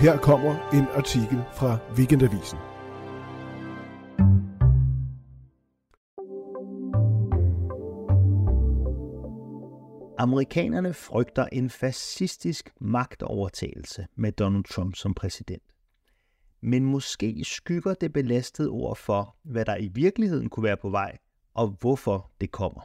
Her kommer en artikel fra Weekendavisen. Amerikanerne frygter en fascistisk magtovertagelse med Donald Trump som præsident. Men måske skygger det belastede ord for, hvad der i virkeligheden kunne være på vej, og hvorfor det kommer.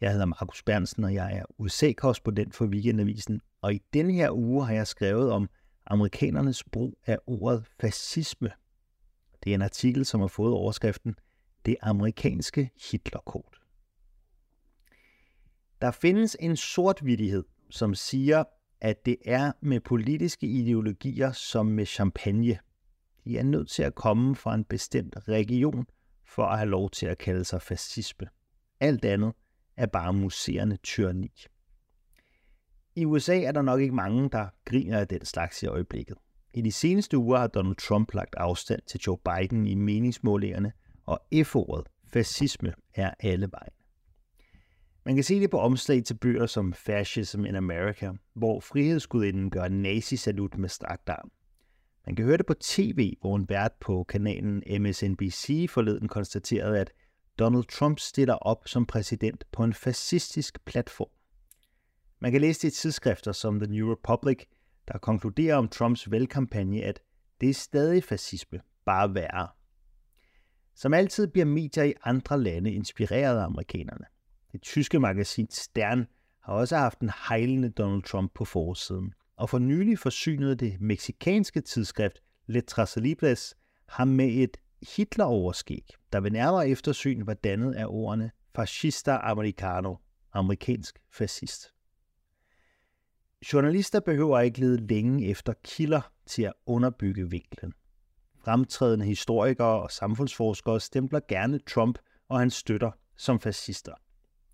Jeg hedder Markus Bernsen, og jeg er USA-korrespondent for Weekendavisen, og i denne her uge har jeg skrevet om amerikanernes brug af ordet fascisme. Det er en artikel, som har fået overskriften Det amerikanske Hitlerkort. Der findes en sortvidighed, som siger, at det er med politiske ideologier som med champagne. De er nødt til at komme fra en bestemt region for at have lov til at kalde sig fascisme. Alt andet er bare museerne tyranni. I USA er der nok ikke mange, der griner af den slags i øjeblikket. I de seneste uger har Donald Trump lagt afstand til Joe Biden i meningsmålingerne, og F-ordet, fascisme, er alle vejen. Man kan se det på omslag til bøger som Fascism in America, hvor frihedsgudinden gør nazisalut med strakt arm. Man kan høre det på tv, hvor en vært på kanalen MSNBC forleden konstaterede, at Donald Trump stiller op som præsident på en fascistisk platform. Man kan læse det i tidsskrifter som The New Republic, der konkluderer om Trumps valgkampagne, at det er stadig fascisme, bare værre. Som altid bliver medier i andre lande inspireret af amerikanerne. Det tyske magasin Stern har også haft en hejlende Donald Trump på forsiden, og for nylig forsynede det meksikanske tidsskrift Letras Libres ham med et Hitler-overskæg, der ved nærmere eftersyn var dannet af ordene fascista americano, amerikansk fascist. Journalister behøver ikke lede længe efter kilder til at underbygge vinklen. Fremtrædende historikere og samfundsforskere stempler gerne Trump og hans støtter som fascister.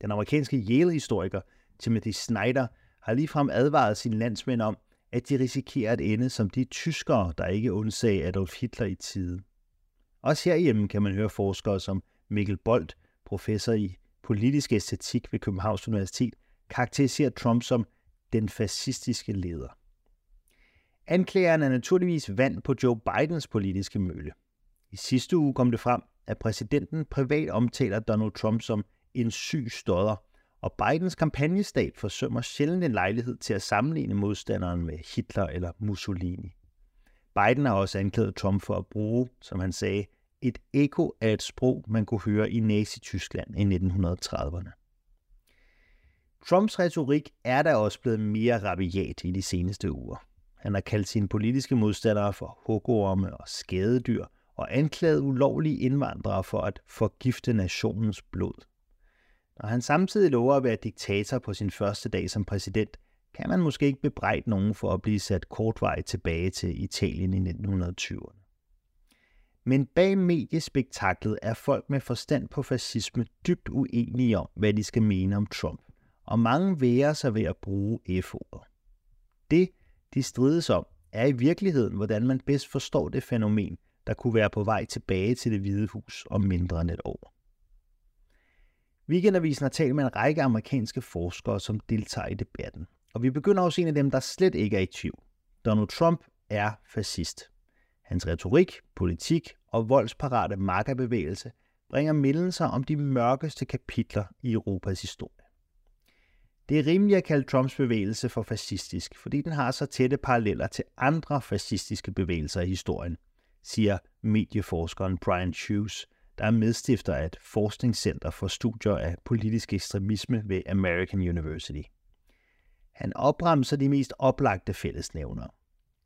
Den amerikanske Yale-historiker Timothy Snyder har ligefrem advaret sine landsmænd om, at de risikerer at ende som de tyskere, der ikke undsag Adolf Hitler i tide. Også herhjemme kan man høre forskere som Mikkel Bolt, professor i politisk æstetik ved Københavns Universitet, karakteriserer Trump som den fascistiske leder. Anklageren er naturligvis vand på Joe Bidens politiske mølle. I sidste uge kom det frem, at præsidenten privat omtaler Donald Trump som en syg stodder, og Bidens kampagnestab forsømmer sjældent en lejlighed til at sammenligne modstanderen med Hitler eller Mussolini. Biden har også anklaget Trump for at bruge, som han sagde, et eko af et sprog, man kunne høre i Nazi-Tyskland i 1930'erne. Trumps retorik er da også blevet mere rabiat i de seneste uger. Han har kaldt sine politiske modstandere for hukkorme og skadedyr og anklaget ulovlige indvandrere for at forgifte nationens blod. Når han samtidig lover at være diktator på sin første dag som præsident, kan man måske ikke bebrejde nogen for at blive sat kortvarigt tilbage til Italien i 1920'erne. Men bag mediespektaklet er folk med forstand på fascisme dybt uenige om, hvad de skal mene om Trump, og mange værer sig ved at bruge F-ordet. Det, de strides om, er i virkeligheden, hvordan man bedst forstår det fænomen, der kunne være på vej tilbage til det hvide hus om mindre end et år. Weekendavisen har talt med en række amerikanske forskere, som deltager i debatten. Og vi begynder også en af dem, der slet ikke er i tvivl. Donald Trump er fascist. Hans retorik, politik og voldsparate markerbevægelse bringer mindelser om de mørkeste kapitler i Europas historie. Det er rimeligt at kalde Trumps bevægelse for fascistisk, fordi den har så tætte paralleller til andre fascistiske bevægelser i historien, siger medieforskeren Brian Hughes, der er medstifter af et forskningscenter for studier af politisk ekstremisme ved American University. Han opremser de mest oplagte fællesnævner.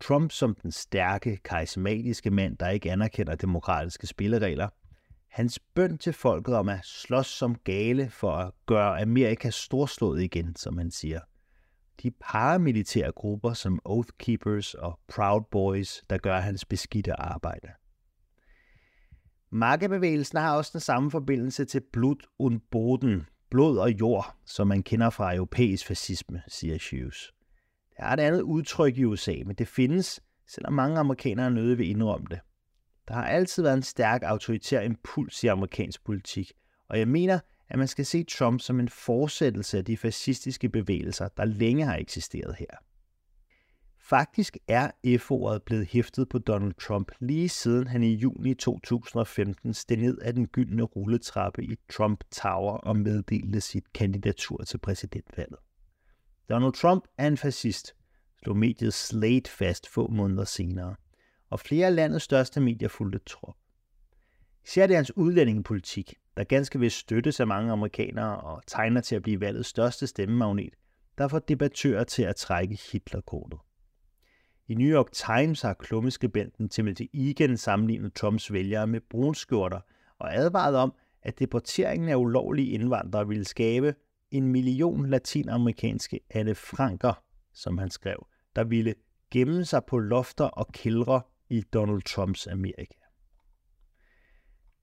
Trump som den stærke, karismatiske mand, der ikke anerkender demokratiske spilleregler. Hans bøn til folket om at slås som gale for at gøre Amerika storslået igen, som han siger. De paramilitære grupper som Oath Keepers og Proud Boys, der gør hans beskidte arbejde. Markebevægelsen har også den samme forbindelse til blod und Boden, blod og jord, som man kender fra europæisk fascisme, siger Hughes. Der er et andet udtryk i USA, men det findes, selvom mange amerikanere nødig vil indrømme det. Der har altid været en stærk autoritær impuls i amerikansk politik, og jeg mener, at man skal se Trump som en fortsættelse af de fascistiske bevægelser, der længe har eksisteret her. Faktisk er F-ordet blevet hæftet på Donald Trump lige siden han i juni 2015 steg ned af den gyldne rulletrappe i Trump Tower og meddelte sit kandidatur til præsidentvalget. Donald Trump er en fascist, slog mediet Slate fast få måneder senere, og flere af landets største medier fulgte trop. Især det hans udlændingepolitik, der ganske vist støttes af mange amerikanere og tegner til at blive valgets største stemmemagnet, der får debattører til at trække Hitlerkortet. I New York Times har klummeskribenten Timothy Egan sammenlignet Trumps vælgere med brunskjorter og advaret om, at deporteringen af ulovlige indvandrere ville skabe en million latinamerikanske Anne Franker, som han skrev, der ville gemme sig på lofter og kældre i Donald Trumps Amerika.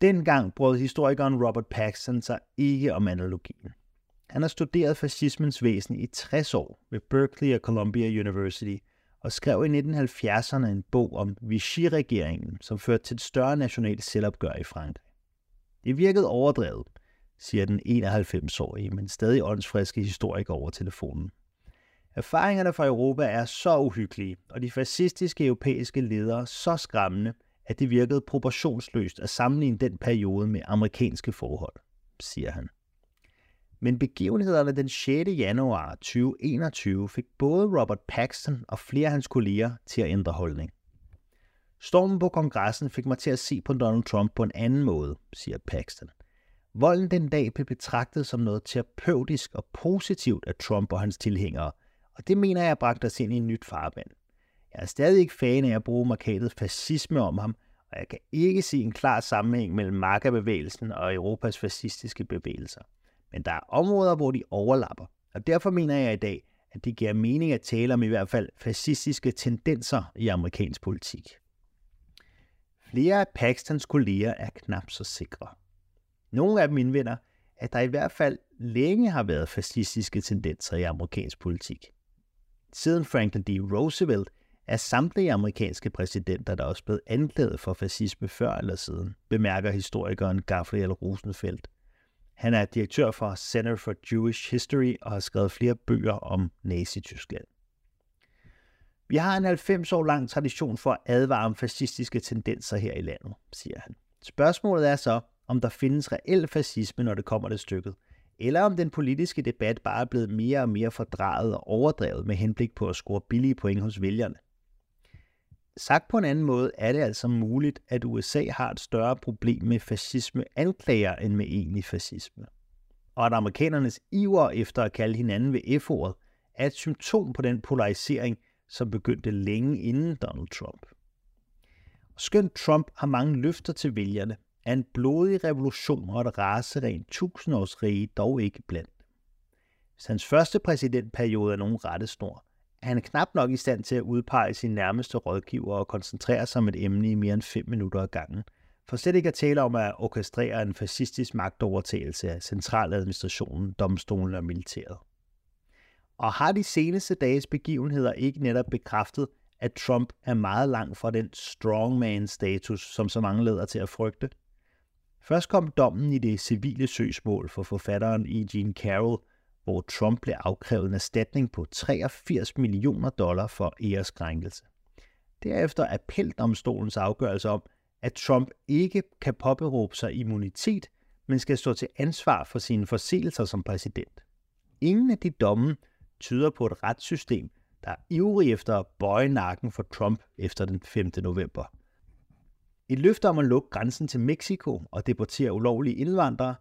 Dengang brød historikeren Robert Paxton sig ikke om analogien. Han har studeret fascismens væsen i 60 år ved Berkeley og Columbia University og skrev i 1970'erne en bog om Vichy-regeringen, som førte til et større nationalt selvopgør i Frankrig. Det virkede overdrevet, siger den 91-årige, men stadig åndsfriske historiker over telefonen. Erfaringerne fra Europa er så uhyggelige, og de fascistiske europæiske ledere så skræmmende, at det virkede proportionsløst at sammenligne den periode med amerikanske forhold, siger han. Men begivenhederne den 6. januar 2021 fik både Robert Paxton og flere af hans kolleger til at ændre holdning. Stormen på kongressen fik mig til at se på Donald Trump på en anden måde, siger Paxton. Volden den dag blev betragtet som noget terapeutisk og positivt af Trump og hans tilhængere, og det mener jeg bragte os ind i en nyt farvand. Jeg er stadig ikke fan af at bruge markedet fascisme om ham, og jeg kan ikke se en klar sammenhæng mellem markabevægelsen og Europas fascistiske bevægelser. Men der er områder, hvor de overlapper, og derfor mener jeg i dag, at det giver mening at tale om i hvert fald fascistiske tendenser i amerikansk politik. Flere af Paxtons kolleger er knap så sikre. Nogle af dem indvender, at der i hvert fald længe har været fascistiske tendenser i amerikansk politik. Siden Franklin D. Roosevelt er samtlige amerikanske præsidenter, der også blevet anklaget for fascisme før eller siden, bemærker historikeren Gabriel Rosenfeldt. Han er direktør for Center for Jewish History og har skrevet flere bøger om Nazi-Tyskland. Vi har en 90 år lang tradition for at advare om fascistiske tendenser her i landet, siger han. Spørgsmålet er så, om der findes reel fascisme, når det kommer til stykket, eller om den politiske debat bare er blevet mere og mere fordrejet og overdrevet med henblik på at score billige point hos vælgerne. Sagt på en anden måde er det altså muligt, at USA har et større problem med fascisme anklager end med egentlig fascisme. Og at amerikanernes iver efter at kalde hinanden ved F-ordet er et symptom på den polarisering, som begyndte længe inden Donald Trump. Skønt Trump har mange løfter til vælgerne, er en blodig revolution og et raserent tusindårsrige dog ikke blandt dem. Hvis hans første præsidentperiode er nogen rettesnor, er han knap nok i stand til at udpege sin nærmeste rådgiver og koncentrere sig om et emne i mere end 5 minutter ad gangen, for slet ikke at tale om at orkestrere en fascistisk magtovertagelse af centraladministrationen, domstolen og militæret. Og har de seneste dages begivenheder ikke netop bekræftet, at Trump er meget langt fra den strongman-status, som så mange leder til at frygte? Først kom dommen i det civile søgsmål for forfatteren E. Jean Carroll, hvor Trump blev afkrævet en erstatning på 83 millioner dollar for æreskrænkelse. Derefter appeldomstolens afgørelse om, at Trump ikke kan påberåbe sig immunitet, men skal stå til ansvar for sine forseelser som præsident. Ingen af de domme tyder på et retssystem, der er ivrig efter at bøje nakken for Trump efter den 5. november. Et løfte om at lukke grænsen til Mexico og deportere ulovlige indvandrere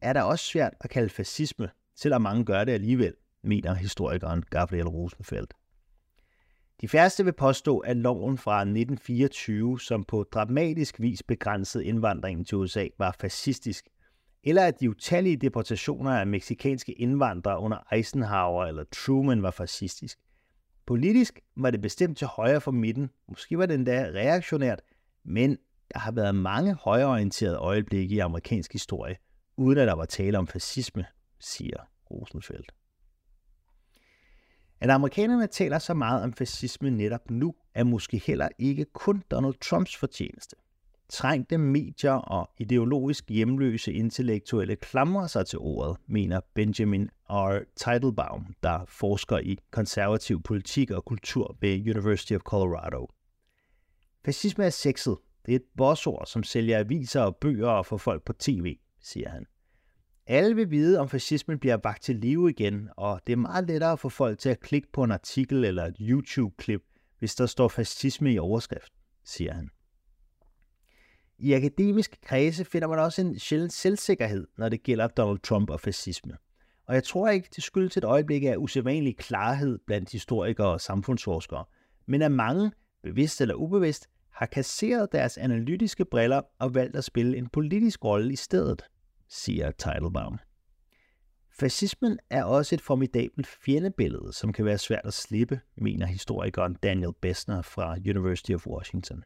er da også svært at kalde fascisme, selvom mange gør det alligevel, mener historikeren Gabriel Rosenfeldt. De færreste vil påstå, at loven fra 1924, som på dramatisk vis begrænsede indvandringen til USA, var fascistisk, eller at de utallige deportationer af meksikanske indvandrere under Eisenhower eller Truman var fascistisk. Politisk var det bestemt til højre for midten, måske var det endda reaktionært, men der har været mange højreorienterede øjeblikke i amerikansk historie, uden at der var tale om fascisme, siger Rosenfeldt. At amerikanerne taler så meget om fascisme netop nu, er måske heller ikke kun Donald Trumps fortjeneste. Trængte medier og ideologisk hjemløse intellektuelle klamrer sig til ordet, mener Benjamin R. Teitelbaum, der forsker i konservativ politik og kultur ved University of Colorado. Fascisme er sexet. Det er et bossord, som sælger aviser og bøger og får folk på tv, siger han. Alle vil vide, om fascismen bliver vagt til live igen, og det er meget lettere at få folk til at klikke på en artikel eller et YouTube-klip, hvis der står fascisme i overskrift, siger han. I akademiske kredse finder man også en sjælden selvsikkerhed, når det gælder Donald Trump og fascisme. Og jeg tror ikke, det skyldes et øjeblik af usædvanlig klarhed blandt historikere og samfundsforskere, men at mange, bevidst eller ubevidst, har kasseret deres analytiske briller og valgt at spille en politisk rolle i stedet siger Teitelbaum. Fascismen er også et formidabelt fjendebillede, som kan være svært at slippe, mener historikeren Daniel Bessner fra University of Washington.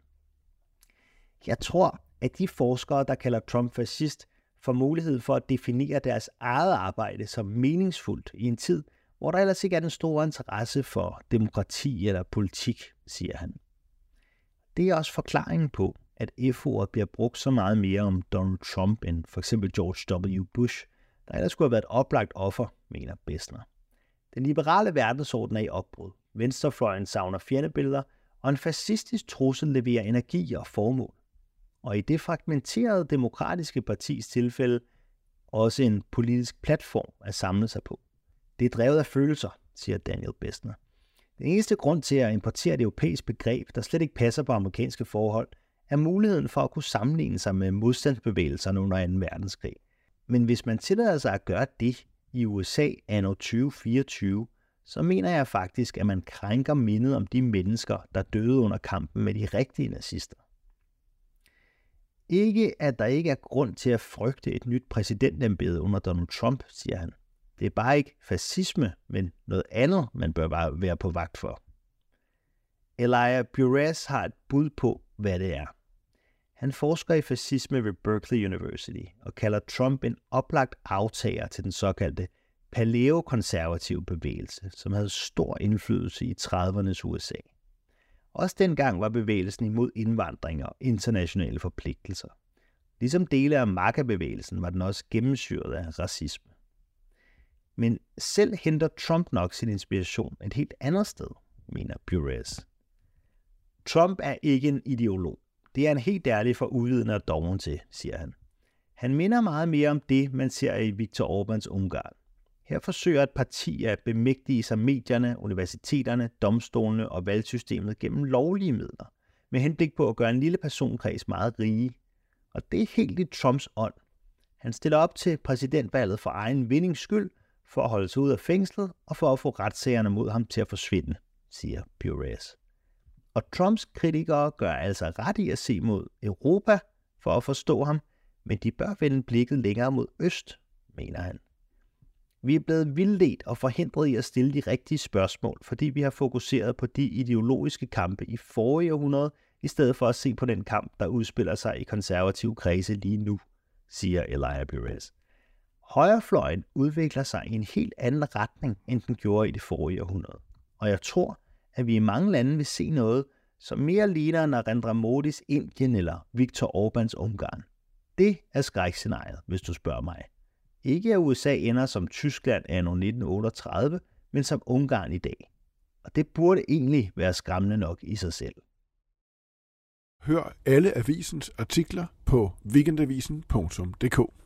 Jeg tror, at de forskere, der kalder Trump fascist, får mulighed for at definere deres eget arbejde som meningsfuldt i en tid, hvor der ellers ikke er den store interesse for demokrati eller politik, siger han. Det er også forklaringen på, at F-ordet bliver brugt så meget mere om Donald Trump end for eksempel George W. Bush, der ellers skulle have været et oplagt offer, mener Bessner. Den liberale verdensorden er i opbrud. Venstrefløjen savner fjendebilleder, og en fascistisk trussel leverer energi og formål. Og i det fragmenterede demokratiske partis tilfælde også en politisk platform at samle sig på. Det er drevet af følelser, siger Daniel Bessner. Den eneste grund til at importere et europæisk begreb, der slet ikke passer på amerikanske forhold, er muligheden for at kunne sammenligne sig med modstandsbevægelserne under 2. verdenskrig. Men hvis man tillader sig at gøre det i USA anno 2024, så mener jeg faktisk, at man krænker mindet om de mennesker, der døde under kampen med de rigtige nazister. Ikke at der ikke er grund til at frygte et nyt præsidentembede under Donald Trump, siger han. Det er bare ikke fascisme, men noget andet, man bør bare være på vagt for. Elijah Buress har et bud på, hvad det er. Han forsker i fascisme ved Berkeley University og kalder Trump en oplagt aftager til den såkaldte paleokonservative bevægelse, som havde stor indflydelse i 30'ernes USA. Også dengang var bevægelsen imod indvandring og internationale forpligtelser. Ligesom dele af markerbevægelsen var den også gennemsyret af racisme. Men selv henter Trump nok sin inspiration et helt andet sted, mener Buress. Trump er ikke en ideolog. Det er en helt ærlig for uvidende og doven til, siger han. Han minder meget mere om det, man ser i Viktor Orbáns Ungarn. Her forsøger et parti at bemægtige sig medierne, universiteterne, domstolene og valgsystemet gennem lovlige midler, med henblik på at gøre en lille personkreds meget rige. Og det er helt i Trumps ånd. Han stiller op til præsidentvalget for egen vindings skyld, for at holde sig ud af fængslet og for at få retssagerne mod ham til at forsvinde, siger Pires. Og Trumps kritikere gør altså ret i at se mod Europa for at forstå ham, men de bør vende blikket længere mod øst, mener han. Vi er blevet vildledt og forhindret i at stille de rigtige spørgsmål, fordi vi har fokuseret på de ideologiske kampe i forrige århundrede, i stedet for at se på den kamp, der udspiller sig i konservative kredse lige nu, siger Elijah Perez. Højrefløjen udvikler sig i en helt anden retning, end den gjorde i det forrige århundrede. Og jeg tror, at vi i mange lande vil se noget, som mere ligner Narendra Modis Indien eller Viktor Orbans Ungarn. Det er skrækscenariet, hvis du spørger mig. Ikke at USA ender som Tyskland anno 1938, men som Ungarn i dag. Og det burde egentlig være skræmmende nok i sig selv. Hør alle avisens artikler på weekendavisen.dk.